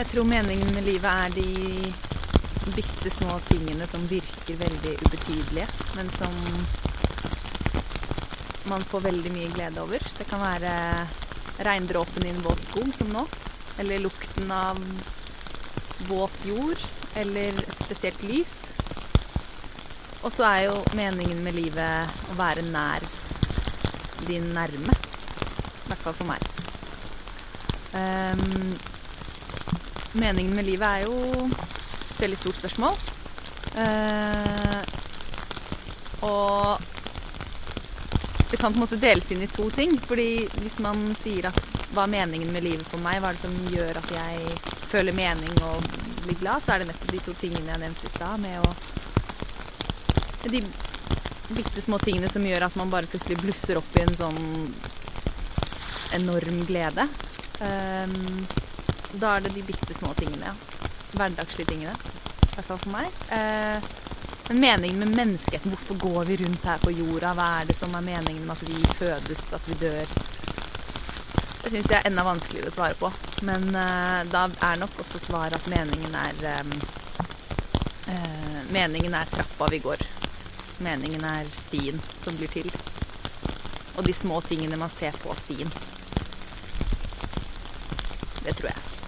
Jeg tror meningen med livet er de bitte små tingene som virker veldig ubetydelige, men som man får veldig mye glede over. Det kan være regndråpen i en våt skog, som nå. Eller lukten av våt jord. Eller et spesielt lys. Og så er jo meningen med livet å være nær din nærme. I hvert fall for meg. Um, meningen med livet er jo et veldig stort spørsmål. Eh, og det kan på en måte deles inn i to ting. fordi hvis man sier at hva er meningen med livet for meg, hva er det som gjør at jeg føler mening og blir glad, så er det nettopp de to tingene jeg nevnte i stad, med å De bitte små tingene som gjør at man bare plutselig blusser opp i en sånn enorm glede. Um, da er det de bitte små tingene. Hverdagslige tingene. I hvert fall for meg. Eh, men meningen med menneskeheten, hvorfor går vi rundt her på jorda? Hva er det som er meningen med at vi fødes, at vi dør? Det syns jeg er enda vanskeligere å svare på. Men eh, da er nok også svaret at meningen er um, uh, Meningen er trappa vi går. Meningen er stien som blir til. Og de små tingene man ser på stien. Det tror jeg.